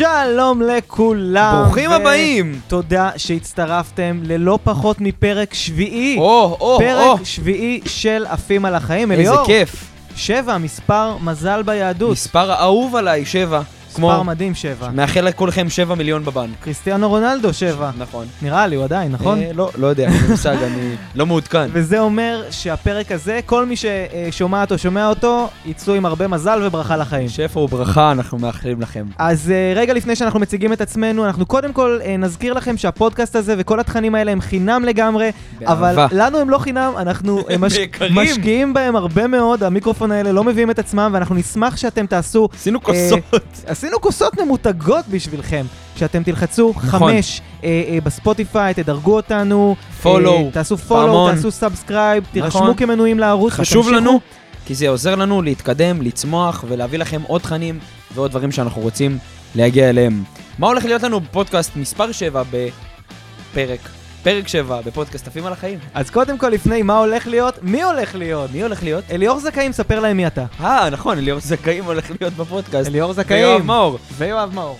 שלום לכולם. ברוכים ו- הבאים. תודה שהצטרפתם ללא פחות מפרק שביעי. או, או, או, פרק שביעי של עפים על החיים. איזה אליאור, כיף. שבע, מספר מזל ביהדות. מספר אהוב עליי, שבע. מספר מדהים, שבע. מאחל לכולכם שבע מיליון בבנק. קריסטיאנו רונלדו, שבע. נכון. נראה לי, הוא עדיין, נכון? אה, לא, לא יודע, אין לי מושג, אני לא מעודכן. וזה אומר שהפרק הזה, כל מי ששומעת או שומע אותו, יצאו עם הרבה מזל וברכה לחיים. שפע וברכה אנחנו מאחלים לכם. אז uh, רגע לפני שאנחנו מציגים את עצמנו, אנחנו קודם כל uh, נזכיר לכם שהפודקאסט הזה וכל התכנים האלה הם חינם לגמרי, אבל. לנו הם לא חינם, אנחנו מש... משקיעים בהם הרבה מאוד, המיקרופון האלה לא מביאים את עצמם, ואנחנו נשמח שאתם תעשו, עשינו כוסות. עשינו כוסות ממותגות בשבילכם, שאתם תלחצו נכון. חמש אה, אה, בספוטיפיי, תדרגו אותנו, follow, אה, תעשו follow. תעשו subscribe, תירשמו נכון. כמנויים לערוץ, חשוב ותמשיכו. לנו, כי זה עוזר לנו להתקדם, לצמוח ולהביא לכם עוד תכנים ועוד דברים שאנחנו רוצים להגיע אליהם. מה הולך להיות לנו בפודקאסט מספר 7 בפרק? פרק 7 בפודקאסט עפים על החיים. אז קודם כל, לפני מה הולך להיות, מי הולך להיות? מי הולך להיות? אליאור זכאים, ספר להם מי אתה. אה, נכון, אליאור זכאים הולך להיות בפודקאסט. אליאור ויואב זכאים. מאור. ויואב מאור.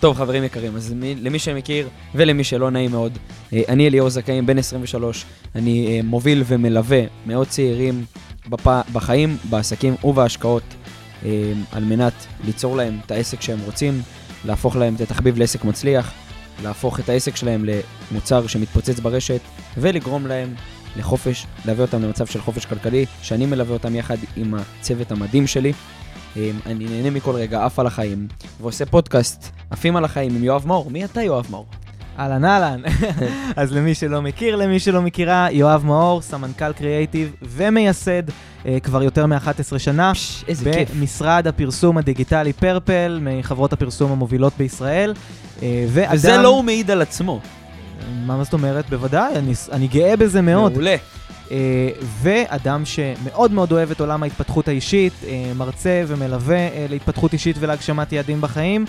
טוב, חברים יקרים, אז מי, למי שמכיר ולמי שלא נעים מאוד, אה, אני אליאור זכאים, בן 23. אני אה, מוביל ומלווה מאות צעירים בפ... בחיים, בעסקים ובהשקעות, אה, על מנת ליצור להם את העסק שהם רוצים, להפוך להם את התחביב לעסק מצליח, להפוך את העסק שלהם למוצר שמתפוצץ ברשת, ולגרום להם לחופש, להביא אותם למצב של חופש כלכלי, שאני מלווה אותם יחד עם הצוות המדהים שלי. אה, אני נהנה מכל רגע, עף על החיים, ועושה פודקאסט, עפים על החיים עם יואב מאור. מי אתה יואב מאור? אהלן אהלן. אז למי שלא מכיר, למי שלא מכירה, יואב מאור, סמנכ"ל קריאייטיב ומייסד אה, כבר יותר מ-11 שנה. פש, איזה כיף. במשרד הפרסום הדיגיטלי פרפל, מחברות הפרסום המובילות בישראל. אה, ואדם... וזה לא הוא מעיד על עצמו. מה זאת אומרת? בוודאי, אני, אני גאה בזה מאוד. מעולה. אה, ואדם שמאוד מאוד אוהב את עולם ההתפתחות האישית, אה, מרצה ומלווה אה, להתפתחות אישית ולהגשמת יעדים בחיים,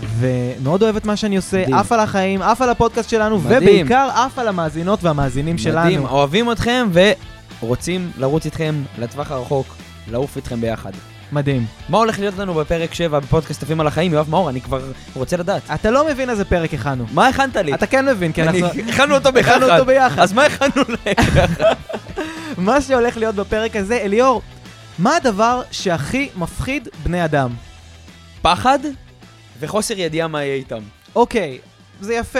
ומאוד אוהב את מה שאני עושה, מדהים. עף על החיים, עף על הפודקאסט שלנו, מדהים. ובעיקר עף על המאזינות והמאזינים מדהים, שלנו. אוהבים אתכם ורוצים לרוץ איתכם לטווח הרחוק, לעוף איתכם ביחד. מדהים. מה הולך להיות לנו בפרק 7 בפודקאסט עפים על החיים? יואב מאור, אני כבר רוצה לדעת. אתה לא מבין איזה פרק הכנו. מה הכנת לי? אתה כן מבין, כי אנחנו... הכנו אותו ביחד. הכנו אותו ביחד. אז מה הכנו להם? מה שהולך להיות בפרק הזה, אליאור, מה הדבר שהכי מפחיד בני אדם? פחד וחוסר ידיעה מה יהיה איתם. אוקיי, זה יפה.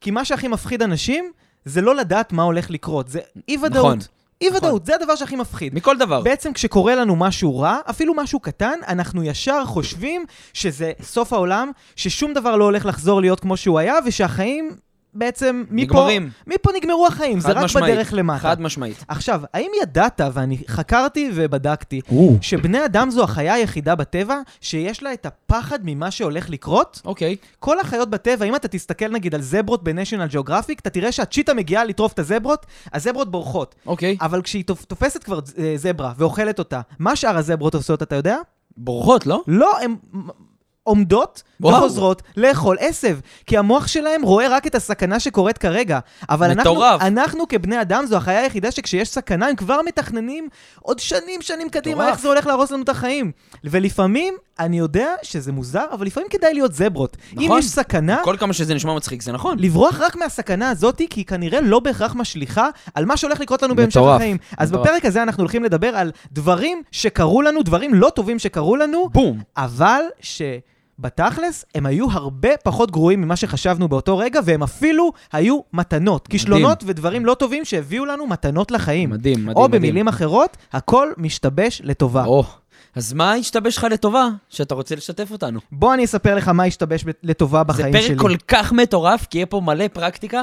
כי מה שהכי מפחיד אנשים, זה לא לדעת מה הולך לקרות. זה אי-ודאות. נכון. אי-ודאות, זה הדבר שהכי מפחיד. מכל דבר. בעצם כשקורה לנו משהו רע, אפילו משהו קטן, אנחנו ישר חושבים שזה סוף העולם, ששום דבר לא הולך לחזור להיות כמו שהוא היה, ושהחיים בעצם מפה, נגמרים. מפה נגמרו החיים, זה רק משמעית. בדרך למטה. חד משמעית. עכשיו, האם ידעת, ואני חקרתי ובדקתי, שבני אדם זו החיה היחידה בטבע שיש לה את הפחד ממה שהולך לקרות? אוקיי. כל החיות בטבע, אם אתה תסתכל נגיד על זברות בניישנל ג'אוגרפיק, אתה תראה שהצ'יטה מגיעה לטרוף את הזברות, הזברות בורחות. אוקיי. אבל כשהיא תופ- תופסת כבר אה, זברה ואוכלת אותה, מה שאר הזברות עושות, אתה יודע? בורחות, לא? לא, הן עומדות וואו. וחוזרות לאכול עשב. כי המוח שלהם רואה רק את הסכנה שקורית כרגע. אבל אנחנו, מטורף. אנחנו כבני אדם, זו החיה היחידה שכשיש סכנה, הם כבר מתכננים עוד שנים, שנים קדימה, מטורף. איך זה הולך להרוס לנו את החיים. ולפעמים, אני יודע שזה מוזר, אבל לפעמים כדאי להיות זברות. אם נכון. יש סכנה, כל כמה שזה נשמע מצחיק, זה נכון. לברוח רק מהסכנה הזאתי, כי היא כנראה לא בהכרח משליכה על מה שהולך לקרות לנו בהמשך החיים. אז מטורף. בפרק הזה אנחנו הולכים לדבר על דברים שקרו לנו, דברים לא טובים שקרו לנו, בום. אבל שבתכלס הם היו הרבה פחות גרועים ממה שחשבנו באותו רגע, והם אפילו היו מתנות. כישלונות ודברים לא טובים שהביאו לנו מתנות לחיים. מדהים, מדהים, או מדהים. במילים אחרות, הכל משתבש לטובה. או, אז מה השתבש לך לטובה שאתה רוצה לשתף אותנו? בוא אני אספר לך מה השתבש לטובה זה בחיים פרק שלי. כל כך מטורף, כי יהיה פה מלא פרקטיקה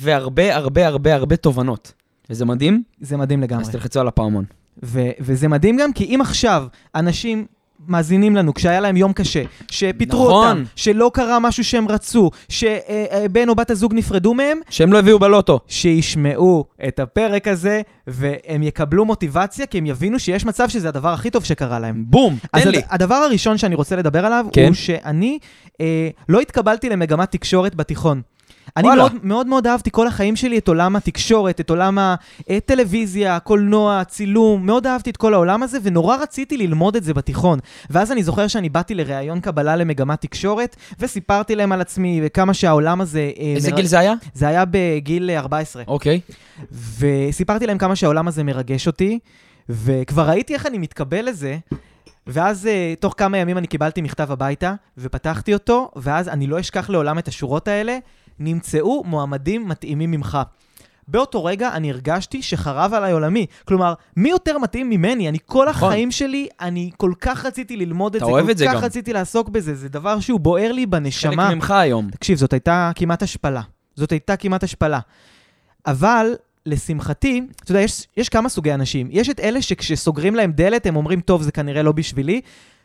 והרבה הרבה הרבה הרבה תובנות. וזה מדהים, זה מדהים לגמרי. אז תלחצו על הפעמון. ו- וזה מדהים גם, כי אם עכשיו אנשים מאזינים לנו כשהיה להם יום קשה, שפיטרו נכון. אותם, שלא קרה משהו שהם רצו, שבן או בת הזוג נפרדו מהם, שהם לא הביאו בלוטו. שישמעו את הפרק הזה, והם יקבלו מוטיבציה, כי הם יבינו שיש מצב שזה הדבר הכי טוב שקרה להם. בום, תן הד- לי. הדבר הראשון שאני רוצה לדבר עליו, כן. הוא שאני אה, לא התקבלתי למגמת תקשורת בתיכון. אני. מאוד, מאוד מאוד אהבתי כל החיים שלי את עולם התקשורת, את עולם הטלוויזיה, הקולנוע, הצילום, מאוד אהבתי את כל העולם הזה, ונורא רציתי ללמוד את זה בתיכון. ואז אני זוכר שאני באתי לראיון קבלה למגמת תקשורת, וסיפרתי להם על עצמי וכמה שהעולם הזה... אה, איזה מר- גיל זה היה? זה היה בגיל אה, 14. אוקיי. וסיפרתי להם כמה שהעולם הזה מרגש אותי, וכבר ראיתי איך אני מתקבל לזה, ואז uh, תוך כמה ימים אני קיבלתי מכתב הביתה, ופתחתי אותו, ואז אני לא אשכח לעולם את השורות האלה, נמצאו מועמדים מתאימים ממך. באותו רגע אני הרגשתי שחרב עליי עולמי. כלומר, מי יותר מתאים ממני? אני כל נכון. החיים שלי, אני כל כך רציתי ללמוד את זה, כל את זה כך גם. רציתי לעסוק בזה, זה דבר שהוא בוער לי חלק בנשמה. ממך היום. תקשיב, זאת הייתה כמעט השפלה. זאת הייתה כמעט השפלה. אבל, לשמחתי, אתה יודע, יש, יש כמה סוגי אנשים. יש את אלה שכשסוגרים להם דלת, הם אומרים, טוב, זה כנראה לא בשבילי,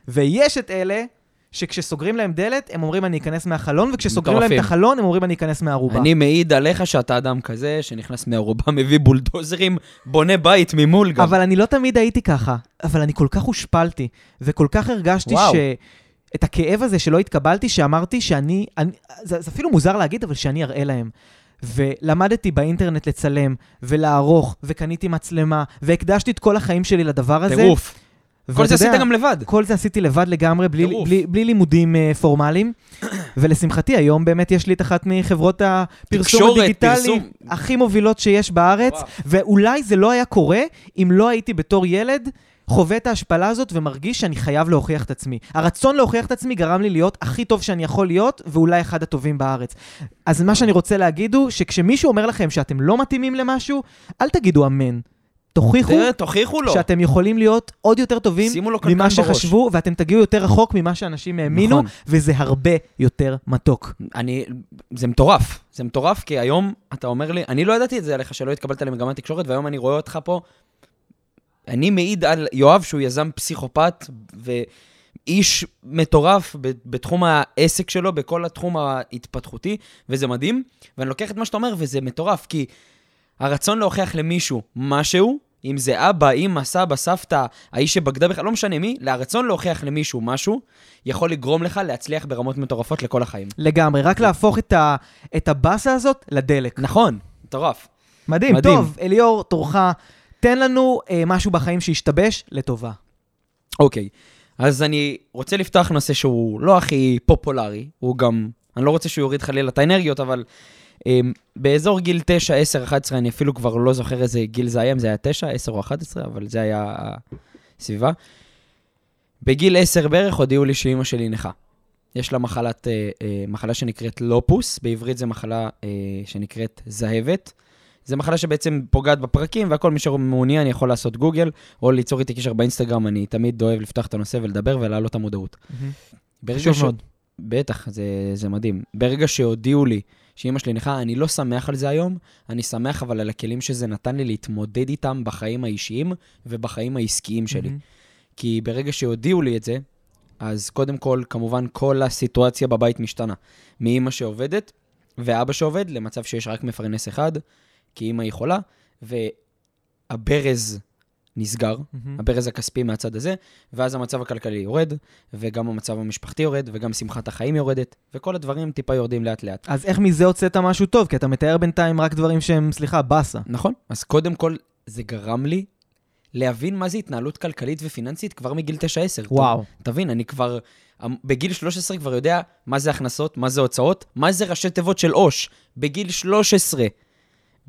ויש את אלה שכשסוגרים להם דלת, הם אומרים, אני אכנס מהחלון, וכשסוגרים להם את מטורפים. החלון, הם אומרים, אני אכנס מהערובה. אני מעיד עליך שאתה אדם כזה, שנכנס מערובה, מביא בולדוזרים, בונה בית ממול גם. אבל אני לא תמיד הייתי ככה, אבל אני כל כך הושפלתי, וכל כך הרגשתי וואו. ש... את הכאב הזה שלא התקבלתי, שאמרתי שאני... אני, זה, זה אפילו מוזר להגיד, אבל שאני אראה להם. ולמדתי באינטרנט לצלם, ולערוך, וקניתי מצלמה, והקדשתי את כל החיים שלי לדבר הזה. טירוף. כל זה עשית גם לבד. כל זה עשיתי לבד לגמרי, בלי, טירוף. בלי, בלי לימודים uh, פורמליים. ולשמחתי, היום באמת יש לי את אחת מחברות הפרסום הדיגיטלי. הכי מובילות שיש בארץ, וואו. ואולי זה לא היה קורה אם לא הייתי בתור ילד חווה את ההשפלה הזאת ומרגיש שאני חייב להוכיח את עצמי. הרצון להוכיח את עצמי גרם לי להיות הכי טוב שאני יכול להיות, ואולי אחד הטובים בארץ. אז מה שאני רוצה להגיד הוא, שכשמישהו אומר לכם שאתם לא מתאימים למשהו, אל תגידו אמן. תוכיחו תוכיחו לו. שאתם יכולים להיות עוד יותר טובים ממה בראש. שחשבו, ואתם תגיעו יותר רחוק ממה שאנשים האמינו, נכון. וזה הרבה יותר מתוק. אני, זה מטורף, זה מטורף, כי היום אתה אומר לי, אני לא ידעתי את זה עליך, שלא התקבלת למגמת תקשורת, והיום אני רואה אותך פה. אני מעיד על יואב שהוא יזם פסיכופת ואיש מטורף בתחום העסק שלו, בכל התחום ההתפתחותי, וזה מדהים. ואני לוקח את מה שאתה אומר, וזה מטורף, כי הרצון להוכיח למישהו משהו, אם זה אבא, אמא, סבא, סבתא, האיש שבגדה בך, לא משנה מי, הרצון להוכיח למישהו משהו, יכול לגרום לך להצליח ברמות מטורפות לכל החיים. לגמרי, רק להפוך את, ה, את הבאסה הזאת לדלק. נכון, מטורף. מדהים, מדהים. טוב, אליאור, תורך, תן לנו אה, משהו בחיים שהשתבש לטובה. אוקיי, אז אני רוצה לפתוח נושא שהוא לא הכי פופולרי, הוא גם, אני לא רוצה שהוא יוריד חלילה את האנרגיות, אבל באזור גיל 9, 10, 11, אני אפילו כבר לא זוכר איזה גיל זה היה, אם זה היה 9, 10 או 11, אבל זה היה הסביבה. בגיל 10 בערך הודיעו לי שאימא שלי נכה. יש לה מחלת, אה, אה, מחלה שנקראת לופוס, בעברית זו מחלה אה, שנקראת זהבת. זו מחלה שבעצם פוגעת בפרקים, והכל מי שמעוניין יכול לעשות גוגל, או ליצור איתי קשר באינסטגרם, אני תמיד אוהב לפתוח את הנושא ולדבר ולהעלות את המודעות. ברגע חשוב ש- מאוד. בטח, זה, זה מדהים. ברגע שהודיעו לי שאימא שלי נכה, אני לא שמח על זה היום, אני שמח אבל על הכלים שזה נתן לי להתמודד איתם בחיים האישיים ובחיים העסקיים שלי. מהמם. כי ברגע שהודיעו לי את זה, אז קודם כל, כמובן, כל הסיטואציה בבית משתנה. מאימא שעובדת ואבא שעובד למצב שיש רק מפרנס אחד, כי אימא היא חולה, והברז נסגר, מהמם. הברז הכספי מהצד הזה, ואז המצב הכלכלי יורד, וגם המצב המשפחתי יורד, וגם שמחת החיים יורדת, וכל הדברים טיפה יורדים לאט-לאט. אז איך מזה הוצאת משהו טוב? כי אתה מתאר בינתיים רק דברים שהם, סליחה, באסה. נכון. אז קודם כל, זה גרם לי להבין מה זה התנהלות כלכלית ופיננסית כבר מגיל 9-10. וואו. תבין, אני כבר, אמ, בגיל 13 כבר יודע מה זה הכנסות, מה זה הוצאות, מה זה ראשי תיבות של עו"ש. בגיל 13.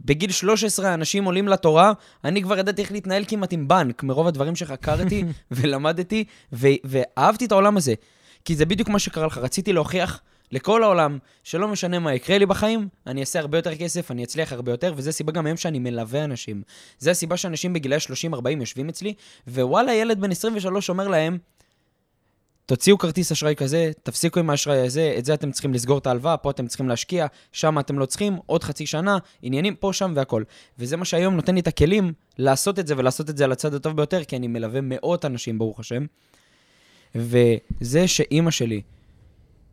בגיל 13 אנשים עולים לתורה, אני כבר ידעתי איך להתנהל כמעט עם בנק, מרוב הדברים שחקרתי ולמדתי, ו- ואהבתי את העולם הזה. כי זה בדיוק מה שקרה לך, רציתי להוכיח לכל העולם שלא משנה מה יקרה לי בחיים, אני אעשה הרבה יותר כסף, אני אצליח הרבה יותר, וזו הסיבה גם היום שאני מלווה אנשים. זו הסיבה שאנשים בגילאי 30-40 יושבים אצלי, ווואלה, ילד בן 23 אומר להם, תוציאו כרטיס אשראי כזה, תפסיקו עם האשראי הזה, את זה אתם צריכים לסגור את ההלוואה, פה אתם צריכים להשקיע, שם אתם לא צריכים, עוד חצי שנה, עניינים פה, שם והכל. וזה מה שהיום נותן לי את הכלים לעשות את זה ולעשות את זה על הצד הטוב ביותר, כי אני מלווה מאות אנשים, ברוך השם. וזה שאימא שלי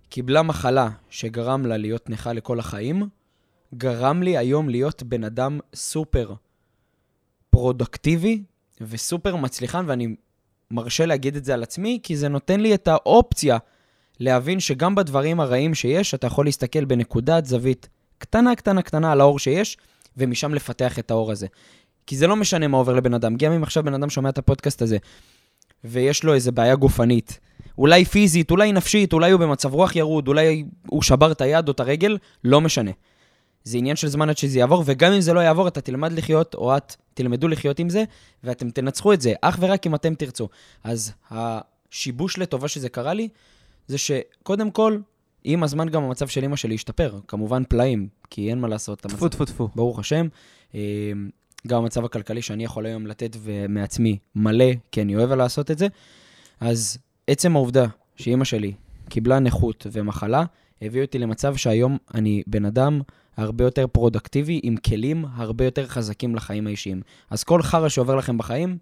קיבלה מחלה שגרם לה להיות נכה לכל החיים, גרם לי היום להיות בן אדם סופר פרודקטיבי וסופר מצליחן, ואני מרשה להגיד את זה על עצמי, כי זה נותן לי את האופציה להבין שגם בדברים הרעים שיש, אתה יכול להסתכל בנקודת זווית קטנה, קטנה, קטנה על האור שיש, ומשם לפתח את האור הזה. כי זה לא משנה מה עובר לבן אדם. גם אם עכשיו בן אדם שומע את הפודקאסט הזה, ויש לו איזה בעיה גופנית, אולי פיזית, אולי נפשית, אולי הוא במצב רוח ירוד, אולי הוא שבר את היד או את הרגל, לא משנה. זה עניין של זמן עד שזה יעבור, וגם אם זה לא יעבור, אתה תלמד לחיות, או את תלמדו לחיות עם זה, ואתם תנצחו את זה, אך ורק אם אתם תרצו. אז השיבוש לטובה שזה קרה לי, זה שקודם כל, עם הזמן גם המצב של אמא שלי השתפר. כמובן פלאים, כי אין מה לעשות. טפו טפו טפו. ברוך השם. אה, גם המצב הכלכלי שאני יכול היום לתת ו- מעצמי מלא, כי אני אוהב לעשות את זה. אז עצם העובדה שאימא שלי קיבלה נכות ומחלה, הביא אותי למצב שהיום אני בן אדם הרבה יותר פרודקטיבי, עם כלים הרבה יותר חזקים לחיים האישיים. אז כל חרא שעובר לכם בחיים,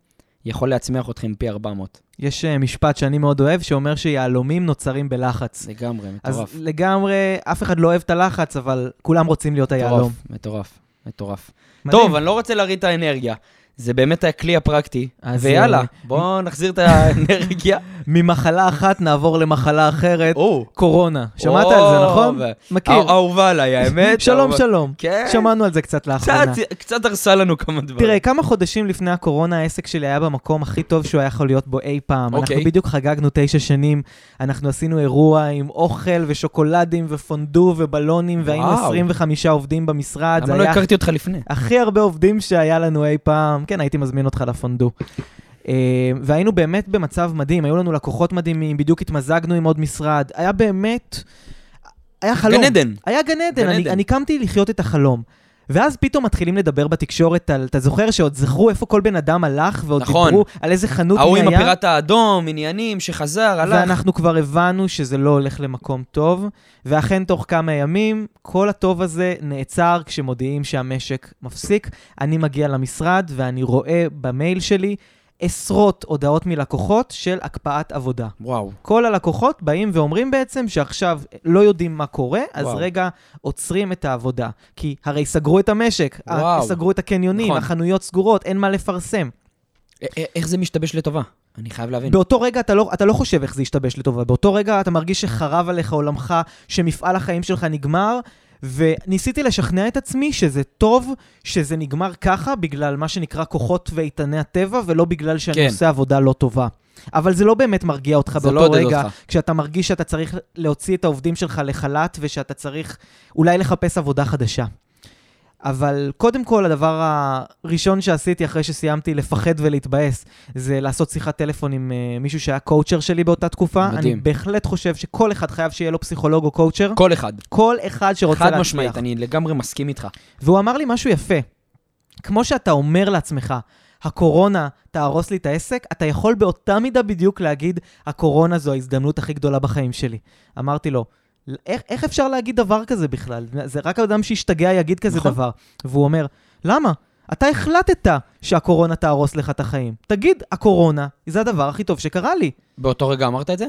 יכול להצמיח אתכם פי 400. יש אה, משפט שאני מאוד אוהב, שאומר שיהלומים נוצרים בלחץ. לגמרי, אז מטורף. לגמרי, אף אחד לא אוהב את הלחץ, אבל כולם רוצים להיות היהלום. מטורף, מטורף, מטורף. מדהים. טוב, אני לא רוצה להריד את האנרגיה. זה באמת הכלי הפרקטי. ויאללה, אה, בואו נחזיר את האנרגיה. ממחלה אחת נעבור למחלה אחרת, קורונה. שמעת על זה, נכון? מכיר. אה- אהובה עליי, האמת. שלום. שלום. כן. שמענו על זה קצת לאחרונה. קצת, קצת הרסה לנו כמה דברים. תראה, כמה חודשים לפני הקורונה העסק שלי היה במקום הכי טוב שהוא היה יכול להיות בו אי פעם. אוקיי. אנחנו בדיוק חגגנו תשע שנים, אנחנו עשינו אירוע עם אוכל ושוקולדים ופונדו ובלונים, והיינו וואו. 25 עובדים במשרד. למה לא הכרתי אותך לפני? הכי הרבה עובדים שהיה לנו אי פעם. כן, הייתי מזמין אותך לפונדו. אה, והיינו באמת במצב מדהים, היו לנו לקוחות מדהימים, בדיוק התמזגנו עם עוד משרד. היה באמת... היה חלום. גן עדן. היה גן עדן, גן אני, עדן. אני קמתי לחיות את החלום. ואז פתאום מתחילים לדבר בתקשורת על, אתה זוכר שעוד זכרו איפה כל בן אדם הלך, ועוד נכון. דיברו על איזה חנות ההוא מי עם היה, הפיראט האדום, עניינים, שחזר, הלך. ואנחנו כבר הבנו שזה לא הולך למקום טוב, ואכן תוך כמה ימים, כל הטוב הזה נעצר כשמודיעים שהמשק מפסיק. אני מגיע למשרד ואני רואה במייל שלי עשרות הודעות מלקוחות של הקפאת עבודה. וואו. כל הלקוחות באים ואומרים בעצם שעכשיו לא יודעים מה קורה, אז וואו. רגע עוצרים את העבודה. כי הרי סגרו את המשק, וואו. סגרו את הקניונים, נכון. החנויות סגורות, אין מה לפרסם. א- א- איך זה משתבש לטובה? אני חייב להבין. באותו רגע אתה לא, אתה לא חושב איך זה ישתבש לטובה, באותו רגע אתה מרגיש שחרב עליך עולמך, שמפעל החיים שלך נגמר, וניסיתי לשכנע את עצמי שזה טוב שזה נגמר ככה בגלל מה שנקרא כוחות ואיתני הטבע, ולא בגלל שאני כן. עושה עבודה לא טובה. אבל זה לא באמת מרגיע אותך לא באותו עודד רגע, אותך. כשאתה מרגיש שאתה צריך להוציא את העובדים שלך לחל"ת, ושאתה צריך אולי לחפש עבודה חדשה. אבל קודם כל, הדבר הראשון שעשיתי אחרי שסיימתי לפחד ולהתבאס, זה לעשות שיחת טלפון עם uh, מישהו שהיה קואוצ'ר שלי באותה תקופה. מדהים. אני בהחלט חושב שכל אחד חייב שיהיה לו פסיכולוג או קואוצ'ר. כל אחד. כל אחד שרוצה חד להצליח. משמעית, אני לגמרי מסכים איתך. והוא אמר לי משהו יפה. כמו שאתה אומר לעצמך, הקורונה תהרוס לי את העסק, אתה יכול באותה מידה בדיוק להגיד, הקורונה זו ההזדמנות הכי גדולה בחיים שלי. אמרתי לו, איך, איך אפשר להגיד דבר כזה בכלל? זה רק אדם שהשתגע יגיד כזה נכון. דבר. והוא אומר, למה? אתה החלטת שהקורונה תהרוס לך את החיים. תגיד, הקורונה זה הדבר הכי טוב שקרה לי. באותו רגע אמרת את זה?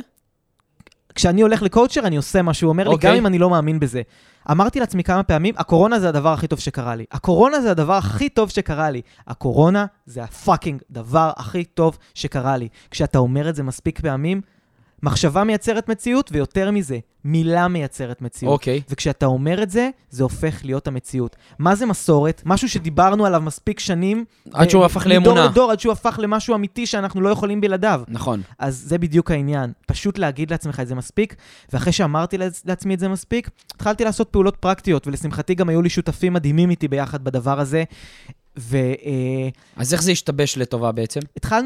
כשאני הולך לקואוצ'ר, אני עושה מה שהוא אומר לי, אוקיי. גם אם אני לא מאמין בזה. אמרתי לעצמי כמה פעמים, הקורונה זה הדבר הכי טוב שקרה לי. הקורונה זה הדבר הכי טוב שקרה לי. הקורונה זה הפאקינג דבר הכי טוב שקרה לי. כשאתה אומר את זה מספיק פעמים, מחשבה מייצרת מציאות, ויותר מזה, מילה מייצרת מציאות. אוקיי. וכשאתה אומר את זה, זה הופך להיות המציאות. מה זה מסורת? משהו שדיברנו עליו מספיק שנים. עד שהוא אה, הפך מדור לאמונה. לדור, עד שהוא הפך למשהו אמיתי שאנחנו לא יכולים בלעדיו. נכון. אז זה בדיוק העניין, פשוט להגיד לעצמך את זה מספיק, ואחרי שאמרתי לעצ- לעצמי את זה מספיק, התחלתי לעשות פעולות פרקטיות, ולשמחתי גם היו לי שותפים מדהימים איתי ביחד בדבר הזה, והתחלנו אז איך זה השתבש לטובה בעצם?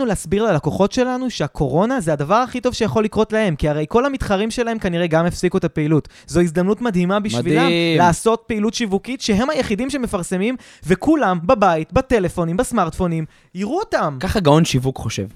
להסביר ללקוחות שלנו שהקורונה זה הדבר הכי טוב שיכול לקרות להם, כי הרי כל המתחרים שלהם כנראה גם הפסיקו את הפעילות. זו הזדמנות מדהימה בשבילם מדהים. לעשות פעילות שיווקית שהם היחידים שמפרסמים, וכולם בבית, בטלפונים, בסמארטפונים, יראו אותם. ככה גאון שיווק חושב.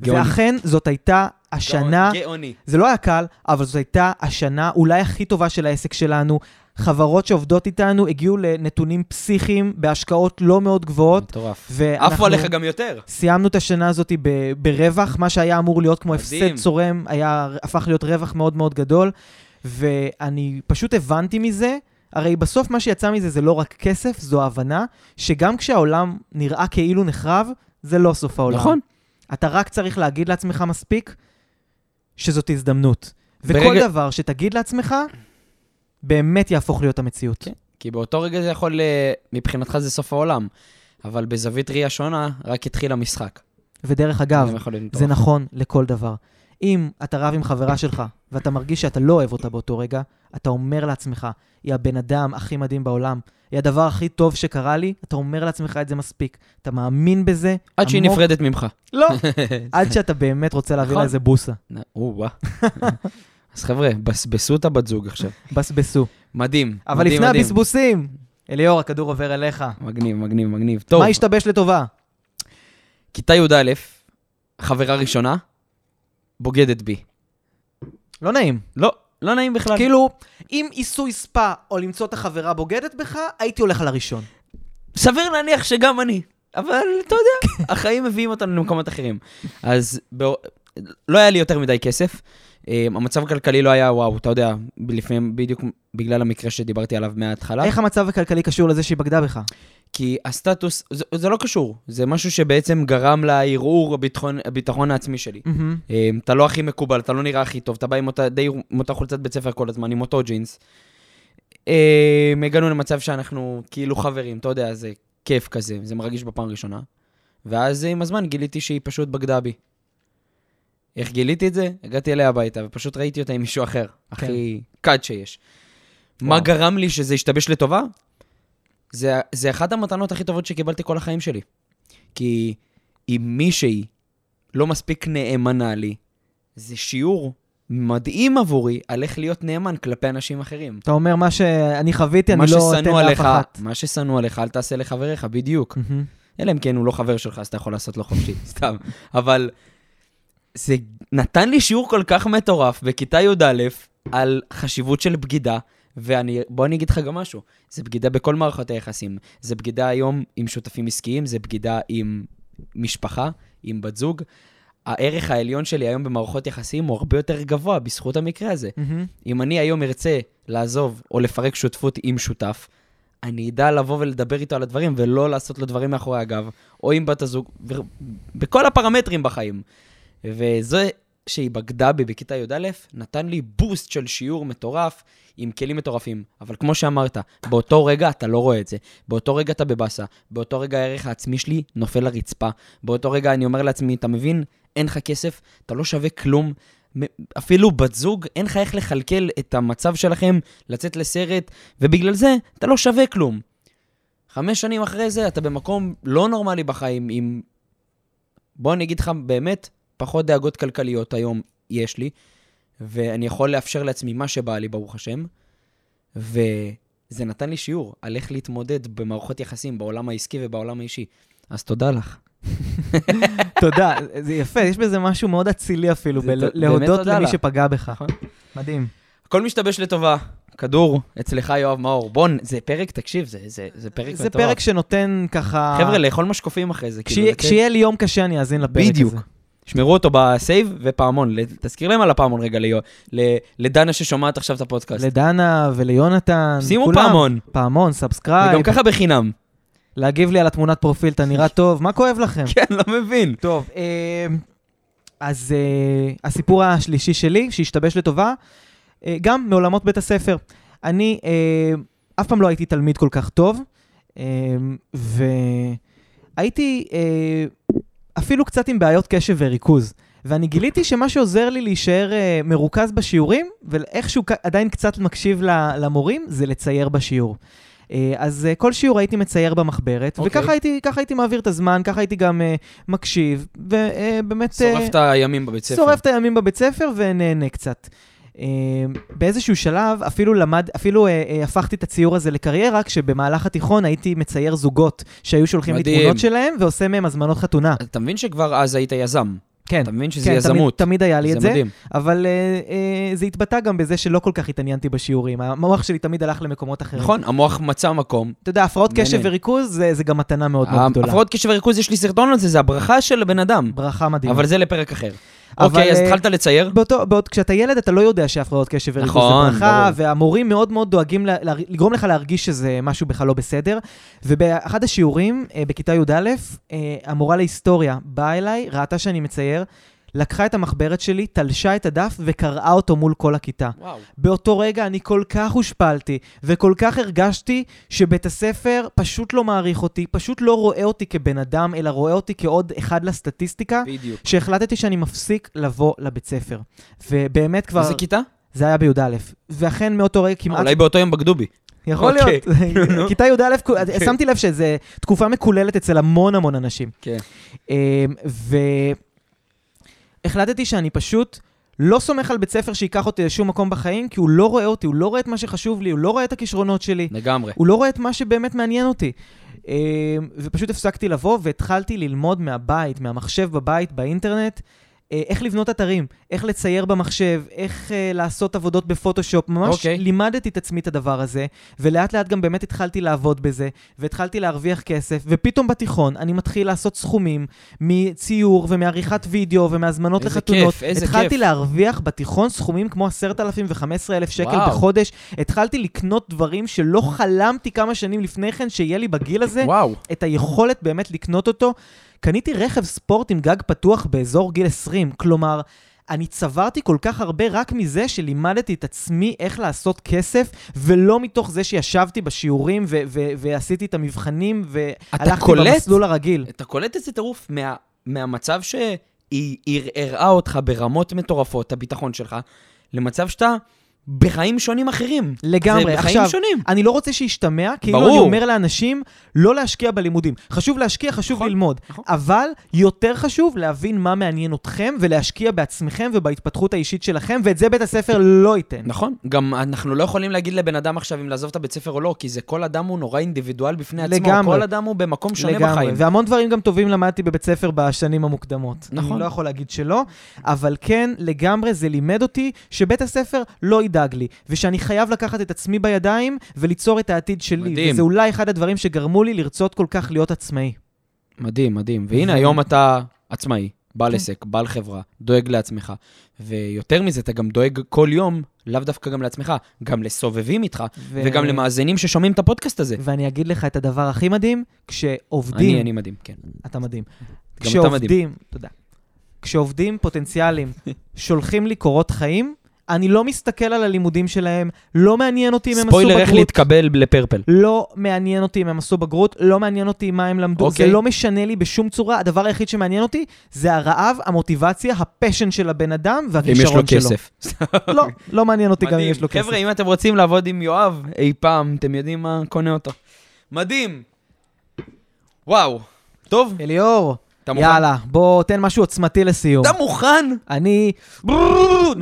גאוני. ואכן, זאת הייתה השנה... גאוני. זה לא היה קל, אבל זאת הייתה השנה אולי הכי טובה של העסק שלנו. חברות שעובדות איתנו הגיעו לנתונים פסיכיים בהשקעות לא מאוד גבוהות, מטורף. עפו עליך גם יותר. סיימנו את השנה הזאת ב- ברווח, מה שהיה אמור להיות כמו מדהים. הפסד צורם, היה, הפך להיות רווח מאוד מאוד גדול, ואני פשוט הבנתי מזה, הרי בסוף מה שיצא מזה זה לא רק כסף, זו ההבנה שגם כשהעולם נראה כאילו נחרב, זה לא סוף העולם. נכון. אתה רק צריך להגיד לעצמך מספיק שזאת הזדמנות. וכל ברגע- דבר שתגיד לעצמך, באמת יהפוך להיות המציאות. כן. כי באותו רגע זה יכול, אה, מבחינתך זה סוף העולם. אבל בזווית ראייה שונה, רק התחיל המשחק. ודרך אגב, זה. נכון לכל דבר. אם אתה רב עם חברה שלך, ואתה מרגיש שאתה לא אוהב אותה באותו רגע, אתה אומר לעצמך, היא הבן אדם הכי מדהים בעולם, היא הדבר הכי טוב שקרה לי, אתה אומר לעצמך את זה מספיק. אתה מאמין בזה עד שהיא. נפרדת ממך. לא. עד שאתה באמת רוצה להביא לה נכון. איזה בוסה. אז חבר'ה, בסבסו את הבת זוג עכשיו. בסבסו. מדהים. אבל מדהים, לפני מדהים. הבסבוסים, אליאור, הכדור עובר אליך. מגניב, מגניב, מגניב. טוב, מה השתבש לטובה? כיתה י"א, חברה ראשונה, בוגדת בי. לא נעים. לא, לא נעים בכלל. כאילו, אם עיסוי ספא או למצוא את החברה בוגדת בך, הייתי הולך על הראשון. סביר להניח שגם אני. אבל אתה יודע, החיים מביאים אותנו למקומות אחרים. אז בא... לא היה לי יותר מדי כסף. אה, המצב הכלכלי לא היה, וואו, אתה יודע, לפעמים בדיוק בגלל המקרה שדיברתי עליו מההתחלה. איך המצב הכלכלי קשור לזה שהיא בגדה בך? כי הסטטוס, זה, זה לא קשור, זה משהו שבעצם גרם לערעור הביטחון, הביטחון העצמי שלי. אה, אתה לא הכי מקובל, אתה לא נראה הכי טוב, אתה בא עם אותה, די עם אותה חולצת בית ספר כל הזמן, עם אותו ג'ינס. אה, הגענו למצב שאנחנו כאילו חברים, אתה יודע, זה כיף כזה, זה מרגיש בפעם הראשונה. ואז עם הזמן גיליתי שהיא פשוט בגדה בי. איך גיליתי את זה? הגעתי אליה הביתה, ופשוט ראיתי אותה עם מישהו אחר, הכי קד שיש. מה וואו. גרם לי שזה ישתבש לטובה? זה, זה אחת המתנות הכי טובות שקיבלתי כל החיים שלי. כי אם מישהי לא מספיק נאמנה לי, זה שיעור מדהים עבורי על איך להיות נאמן כלפי אנשים אחרים. אתה אומר, מה שאני חוויתי, אני מה לא אתן לאף אחת. מה ששנוא עליך, אל תעשה לחבריך, בדיוק. אלא אם כן הוא לא חבר שלך, אז אתה יכול לעשות לו חופשי, סתם. אבל זה נתן לי שיעור כל כך מטורף בכיתה י"א על חשיבות של בגידה, ואני, בוא אני אגיד לך גם משהו, זה בגידה בכל מערכות היחסים. זה בגידה היום עם שותפים עסקיים, זה בגידה עם משפחה, עם בת זוג. הערך העליון שלי היום במערכות יחסים הוא הרבה יותר גבוה בזכות המקרה הזה. מהמם. אם אני היום ארצה לעזוב או לפרק שותפות עם שותף, אני אדע לבוא ולדבר איתו על הדברים ולא לעשות לו דברים מאחורי הגב, או עם בת הזוג, ו- בכל הפרמטרים בחיים. וזה שהיא בגדה בי בכיתה י"א, נתן לי בוסט של שיעור מטורף עם כלים מטורפים. אבל כמו שאמרת, באותו רגע אתה לא רואה את זה. באותו רגע אתה בבאסה. באותו רגע הערך העצמי שלי נופל לרצפה. באותו רגע אני אומר לעצמי, אתה מבין? אין לך כסף, אתה לא שווה כלום. אפילו בת זוג, אין לך איך לכלכל את המצב שלכם, לצאת לסרט, ובגלל זה אתה לא שווה כלום. חמש שנים אחרי זה אתה במקום לא נורמלי בחיים, עם... בוא אני אגיד לך באמת, פחות דאגות כלכליות היום יש לי, ואני יכול לאפשר לעצמי מה שבא לי, ברוך השם, וזה נתן לי שיעור על איך להתמודד במערכות יחסים בעולם העסקי ובעולם האישי. אז תודה לך. תודה, זה יפה, יש בזה משהו מאוד אצילי אפילו, זה ת- באמת בלהודות תודה למי. שפגע בך. נכון. מדהים. הכל משתבש לטובה. כדור, אצלך יואב מאור. בון, זה פרק, תקשיב, זה, זה, זה פרק זה מטורף. פרק שנותן ככה... חבר'ה, לאכול משקופים אחרי זה. כאילו, כשיהיה- זה לי יום קשה, אני אאזין לפרק הזה. בדיוק. שמרו אותו ב save ופעמון. תזכיר להם על הפעמון רגע, ליו- ל- לדנה ששומעת עכשיו את הפודקאסט. לדנה וליונתן, שימו כולם. פעמון, פעמון, subscribe, וגם ככה בחינם. להגיב לי על התמונת פרופיל, אתה נראה טוב, מה כואב לכם? כן, לא מבין. טוב, אה, אז אה, הסיפור השלישי שלי, שהשתבש לטובה, אה, גם מעולמות בית הספר. אני אף פעם לא הייתי תלמיד כל כך טוב, והייתי אפילו קצת עם בעיות קשב וריכוז. ואני גיליתי שמה שעוזר לי להישאר אה, מרוכז בשיעורים, ואיכשהו עדיין קצת מקשיב למורים, זה לצייר בשיעור. אה, אז אה, כל שיעור הייתי מצייר במחברת, אוקיי. וככה הייתי, הייתי מעביר את הזמן, ככה הייתי גם אה, מקשיב, ובאמת... שורף את הימים בבית ספר. שורף את הימים בבית ספר ונהנה קצת. אה, באיזשהו שלב אפילו למד, אפילו אה, אה, הפכתי את הציור הזה לקריירה, כשבמהלך התיכון הייתי מצייר זוגות שהיו שולחים לי. תמונות שלהם ועושה מהם הזמנות חתונה. אתה מבין שכבר אז היית יזם. כן, אתה מבין שזה כן, יזמות. תמיד, תמיד היה לי את זה זה, מדהים. אבל אה, אה, זה התבטא גם בזה שלא כל כך התעניינתי בשיעורים. המוח שלי תמיד הלך למקומות אחרים. נכון, המוח מצא מקום. אתה יודע, הפרעות קשב. וריכוז זה, זה גם מתנה מאוד מאוד גדולה. הפרעות קשב וריכוז, יש לי סרטון על זה, זה הברכה של הבן אדם. ברכה מדהימה. אבל זה לפרק אחר. אבל, אוקיי, אז אה, התחלת לצייר? באותו, באות, כשאתה ילד אתה לא יודע שהפרעות קשב וריכוז נכון, זה ברכה, ברור. והמורים מאוד מאוד דואגים לה, לה, לגרום לך להרגיש שזה משהו בכלל לא בסדר. ובאחד השיעורים, אה, בכיתה י"א, אה, המורה להיסטוריה באה אליי, ראתה שאני מצייר, לקחה את המחברת שלי, תלשה את הדף וקראה אותו מול כל הכיתה. וואו. באותו רגע אני כל כך הושפלתי, וכל כך הרגשתי שבית הספר פשוט לא מעריך אותי, פשוט לא רואה אותי כבן אדם, אלא רואה אותי כעוד אחד לסטטיסטיקה, בדיוק. שהחלטתי שאני מפסיק לבוא לבית ספר. ובאמת כבר... איזה כיתה? זה היה בי"א. ואכן מאותו רגע כמעט... אולי באותו יום בגדו בי. יכול אוקיי. להיות. נו. כיתה י"א, שמתי לב שזו תקופה מקוללת אצל המון המון אנשים. כן. אמ, והחלטתי שאני פשוט לא סומך על בית ספר שייקח אותי לשום מקום בחיים, כי הוא לא רואה אותי, הוא לא רואה את מה שחשוב לי, הוא לא רואה את הכישרונות שלי, לגמרי. הוא לא רואה את מה שבאמת מעניין אותי. אמ, ופשוט הפסקתי לבוא והתחלתי ללמוד מהבית, מהמחשב בבית, באינטרנט, אה, איך לבנות אתרים, איך לצייר במחשב, איך אה, לעשות עבודות בפוטושופ. ממש אוקיי. לימדתי את עצמי את הדבר הזה, ולאט לאט גם באמת התחלתי לעבוד בזה, והתחלתי להרוויח כסף, ופתאום בתיכון אני מתחיל לעשות סכומים מציור ומעריכת וידאו ומהזמנות איזה לחתונות. כיף, איזה התחלתי כיף. להרוויח בתיכון סכומים כמו 10,000 ו-15,000 שקל וואו. בחודש. התחלתי לקנות דברים שלא חלמתי כמה שנים לפני כן שיהיה לי בגיל הזה. וואו. את היכולת באמת לקנות אותו. קניתי רכב ספורט עם גג פתוח באזור גיל 20, כלומר, אני צברתי כל כך הרבה רק מזה שלימדתי את עצמי איך לעשות כסף, ולא מתוך זה שישבתי בשיעורים ו- ו- ועשיתי את המבחנים והלכתי קולט? במסלול הרגיל. אתה קולט איזה טירוף מה, מהמצב שהיא ערערה אותך ברמות מטורפות, הביטחון שלך, למצב שאתה בחיים שונים אחרים. לגמרי. זה בחיים עכשיו, שונים. אני לא רוצה שישתמע, כאילו ברור. אני אומר לאנשים לא להשקיע בלימודים. חשוב להשקיע, חשוב נכון, ללמוד. נכון. אבל יותר חשוב להבין מה מעניין אתכם ולהשקיע בעצמכם ובהתפתחות האישית שלכם, ואת זה בית הספר לא ייתן. נכון, גם אנחנו לא יכולים להגיד לבן אדם עכשיו אם לעזוב את הבית ספר או לא, כי זה כל אדם הוא נורא אינדיבידואל בפני עצמו. לגמרי. כל אדם הוא במקום שונה לגמרי, בחיים. והמון דברים גם טובים למדתי בבית ספר בשנים המוקדמות. נכון. אני לא יכול להגיד שלא, אבל כן, לגמרי זה לימד אותי שבית הספר לא ידאג לי, ושאני חייב לקחת את עצמי בידיים וליצור את העתיד שלי. מדהים. וזה אולי אחד הדברים שגרמו לי לרצות כל כך להיות עצמאי. מדהים, מדהים. והנה, היום אתה עצמאי, בעל כן. עסק, בעל חברה, דואג לעצמך. ויותר מזה, אתה גם דואג כל יום, לאו דווקא גם לעצמך, גם לסובבים איתך, ו- וגם למאזינים ששומעים את הפודקאסט הזה. ואני אגיד לך את הדבר הכי מדהים, כשעובדים... אני, אני מדהים, כן. אתה מדהים. אתה כשעובדים, תודה. כשעובדים פוטנציאליים שולחים לי קורות חיים, אני לא מסתכל על הלימודים שלהם, לא מעניין אותי אם הם עשו בגרות. ספוילר איך להתקבל לפרפל. לא מעניין אותי אם הם עשו בגרות, לא מעניין אותי מה הם למדו, אוקיי. זה לא משנה לי בשום צורה, הדבר היחיד שמעניין אותי זה הרעב, המוטיבציה, הפשן של הבן אדם אם יש והכישרון לו שלו. כסף. לא, לא מעניין אותי גם אם. יש לו כסף. חבר'ה, אם אתם רוצים לעבוד עם יואב אי פעם, אתם יודעים מה קונה אותו. מדהים. וואו. טוב, אליאור, אתה מוכן? יאללה, בוא תן משהו עוצמתי לסיום. אתה מוכן? אני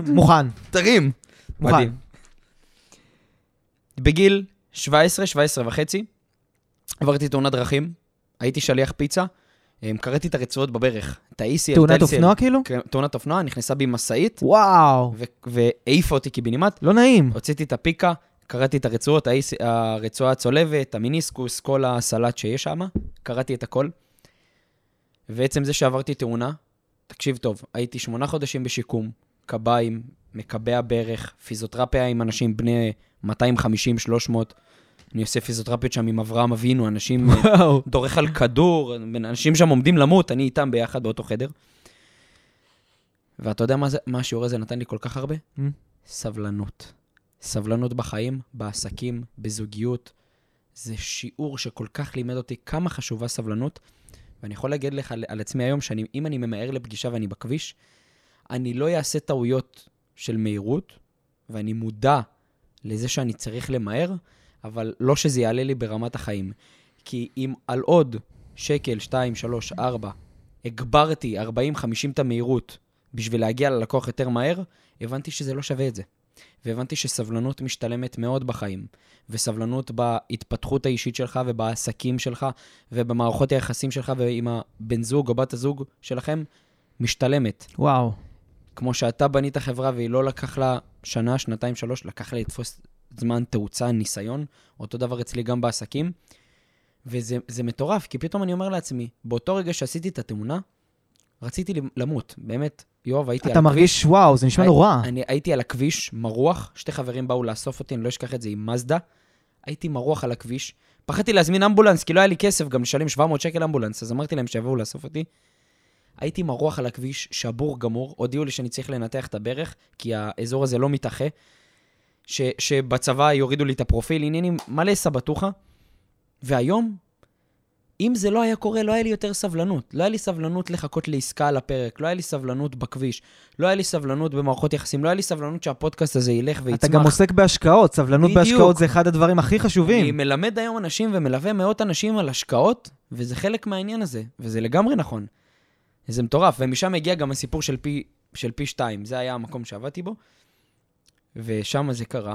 מוכן. תרים. מוכן. מדהים. בגיל 17, 17 וחצי, עברתי תאונת דרכים, הייתי שליח פיצה, אמ, קראתי את הרצועות בברך, את ה-ECL, תאונת. אופנוע כאילו? כן, תאונת אופנוע, נכנסה בי משאית, וואו, והעיפה אותי קיבינימט, לא נעים. הוצאתי את הפיקה, קראתי את הרצועות, הרצועה הצולבת, המיניסקוס, כל הסלט שיש שם, קראתי את הכל. ועצם זה שעברתי תאונה, תקשיב טוב, הייתי שמונה חודשים בשיקום, קביים, מקבע ברך, פיזיותרפיה עם אנשים בני 250-300. אני עושה פיזיותרפיות שם עם אברהם אבינו, אנשים, אה, וואו. דורך על כדור, אנשים שם עומדים למות, אני איתם ביחד באותו חדר. ואתה יודע מה, זה, מה השיעור הזה נתן לי כל כך הרבה? Mm. סבלנות. סבלנות בחיים, בעסקים, בזוגיות. זה שיעור שכל כך לימד אותי כמה חשובה סבלנות. ואני יכול להגיד לך על, על עצמי היום, שאם אני ממהר לפגישה ואני בכביש, אני לא אעשה טעויות של מהירות, ואני מודע לזה שאני צריך למהר, אבל לא שזה יעלה לי ברמת החיים. כי אם על עוד שקל, 2, 3, 4, הגברתי 40-50 את המהירות בשביל להגיע ללקוח יותר מהר, הבנתי שזה לא שווה את זה. והבנתי שסבלנות משתלמת מאוד בחיים, וסבלנות בהתפתחות האישית שלך ובעסקים שלך ובמערכות היחסים שלך ועם הבן זוג או בת הזוג שלכם, משתלמת. וואו. כמו שאתה בנית חברה והיא לא לקח לה שנה, שנתיים, שלוש, לקח לה לתפוס זמן, תאוצה, ניסיון. אותו דבר אצלי גם בעסקים. וזה זה מטורף, כי פתאום אני אומר לעצמי, באותו רגע שעשיתי את התאונה, רציתי למות. באמת, יואב, הייתי על אתה מרגיש, וואו, זה נשמע הי- נורא. אני הייתי על הכביש, מרוח, שתי חברים באו לאסוף אותי, אני לא אשכח את זה, עם מזדה. הייתי מרוח על הכביש. פחדתי להזמין אמבולנס, כי לא היה לי כסף גם לשלם 700 שקל אמבולנס, אז אמרתי להם שיבואו לאסוף אותי. הייתי מרוח על הכביש, שבור גמור, הודיעו לי שאני צריך לנתח את הברך, כי האזור הזה לא מתאחה, ש, שבצבא יורידו לי את הפרופיל, עניינים מלא סבטוחה. והיום, אם זה לא היה קורה, לא היה לי יותר סבלנות. לא היה לי סבלנות לחכות לעסקה על הפרק, לא היה לי סבלנות בכביש, לא היה לי סבלנות במערכות יחסים, לא היה לי סבלנות שהפודקאסט הזה ילך ויצמח. אתה גם עוסק בהשקעות, סבלנות בדיוק. בהשקעות זה אחד הדברים הכי אני חשובים. מלמד היום אנשים ומלווה מאות אנשים על השקעות, וזה חלק מהעניין הזה, וזה לגמרי נכון. זה מטורף, ומשם הגיע גם הסיפור של פי, של פי שתיים, זה היה המקום שעבדתי בו, ושם זה קרה,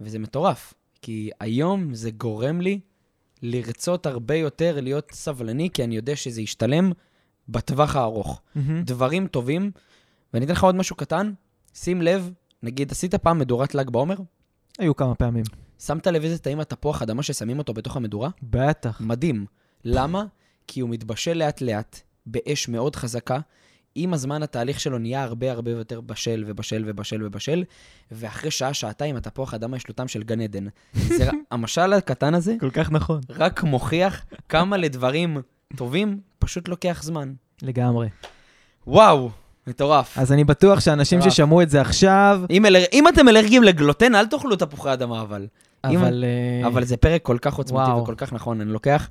וזה מטורף, כי היום זה גורם לי לרצות הרבה יותר להיות סבלני, כי אני יודע שזה ישתלם בטווח הארוך. מהמם. דברים טובים, ואני אתן לך עוד משהו קטן, שים לב, נגיד, עשית פעם מדורת ל"ג בעומר? היו כמה פעמים. שמת לב איזה טעים התפוח אדמה ששמים אותו בתוך המדורה? בטח. מדהים. למה? כי הוא מתבשל לאט-לאט, באש מאוד חזקה. עם הזמן התהליך שלו נהיה הרבה הרבה יותר בשל ובשל ובשל ובשל, ואחרי שעה, שעתיים, התפוח אדמה יש לו טעם של גן עדן. זה, המשל הקטן הזה כל כך נכון. רק מוכיח כמה לדברים טובים פשוט לוקח זמן. לגמרי. וואו, מטורף. אז אני בטוח שאנשים מטורף. ששמעו את זה עכשיו, אם, אל... אם אתם אלרגיים לגלוטן, אל תאכלו תפוחי אדמה, אבל. אם- אבל... אה, אבל זה פרק כל כך עוצמתי וואו. וכל כך נכון. אני לוקח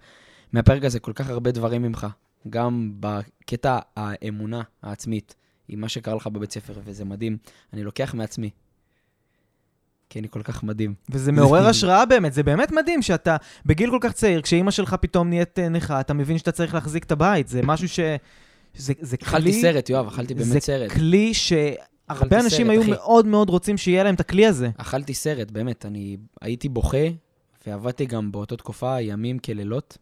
מהפרק הזה כל כך הרבה דברים ממך, גם בקטע האמונה העצמית, עם מה שקרה לך בבית ספר, וזה מדהים. אני לוקח מעצמי. כי אני כל כך מדהים. וזה מעורר השראה באמת, זה באמת מדהים שאתה בגיל כל כך צעיר, כשאימא שלך פתאום נהיית אה, נכה, אתה מבין שאתה צריך להחזיק את הבית, זה משהו ש... זה, זה אכלתי כלי, סרט, יואב, אכלתי זה באמת סרט. כלי שהרבה אכלתי אנשים סרט, היו אחי. מאוד מאוד רוצים שיהיה להם את הכלי הזה. אכלתי סרט, באמת. אני הייתי בוכה, ועבדתי גם באותה תקופה ימים כלילות.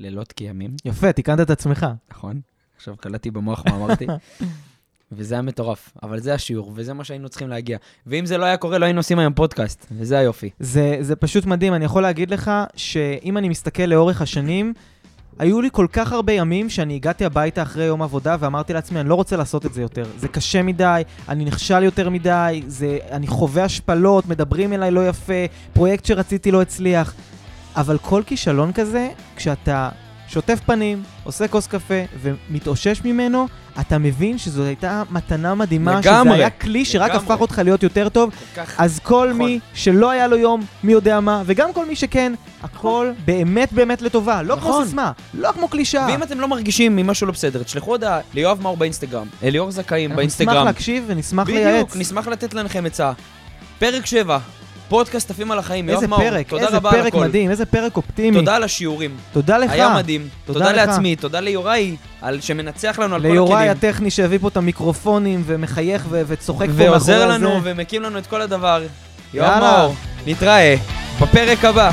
לילות כימים. יפה, תיקנת את עצמך. נכון? עכשיו קלטתי במוח מה אמרתי. וזה היה מטורף, אבל זה השיעור, וזה מה שהיינו צריכים להגיע. ואם זה לא היה קורה, לא היינו עושים היום פודקאסט, וזה היופי. זה, זה פשוט מדהים, אני יכול להגיד לך שאם אני מסתכל לאורך השנים, היו לי כל כך הרבה ימים שאני הגעתי הביתה אחרי יום עבודה ואמרתי לעצמי, אני לא רוצה לעשות את זה יותר. זה קשה מדי, אני נכשל יותר מדי, זה, אני חווה השפלות, מדברים אליי לא יפה, פרויקט שרציתי לא הצליח. אבל כל כישלון כזה, כשאתה שוטף פנים, עושה כוס קפה ומתאושש ממנו, אתה מבין שזו הייתה מתנה מדהימה, שזה לגמרי, היה כלי שרק לגמרי. הפך אותך להיות יותר טוב, כך... אז כל נכון. מי שלא היה לו יום, מי יודע מה, וגם כל מי שכן, הכל באמת באמת לטובה. לא כמו נכון. סיסמה, לא כמו קלישאה. ואם אתם לא מרגישים ממשהו לא בסדר, תשלחו הודעה ליואב מאור באינסטגרם, ליאור זכאים אנחנו נשמח באינסטגרם. להקשיב ונשמח בדיוק, לייעץ. נשמח לתת לכם עצה. פרק 7, פודקאסט עפים על החיים, יואב איזה מאור, פרק, תודה איזה רבה על פרק הכל. מדהים, איזה פרק אופטימי. תודה על השיעורים, תודה לך. היה מדהים. תודה תודה לך. לעצמי, תודה ליוראי, על שמנצח לנו על כל ליוראי הכלים. הטכני שהביא פה את המיקרופונים ומחייך ו- וצוחק פה מאחורי ועוזר הזה. לנו ומקים לנו את כל הדבר. יואב. מאור, נתראה בפרק הבא.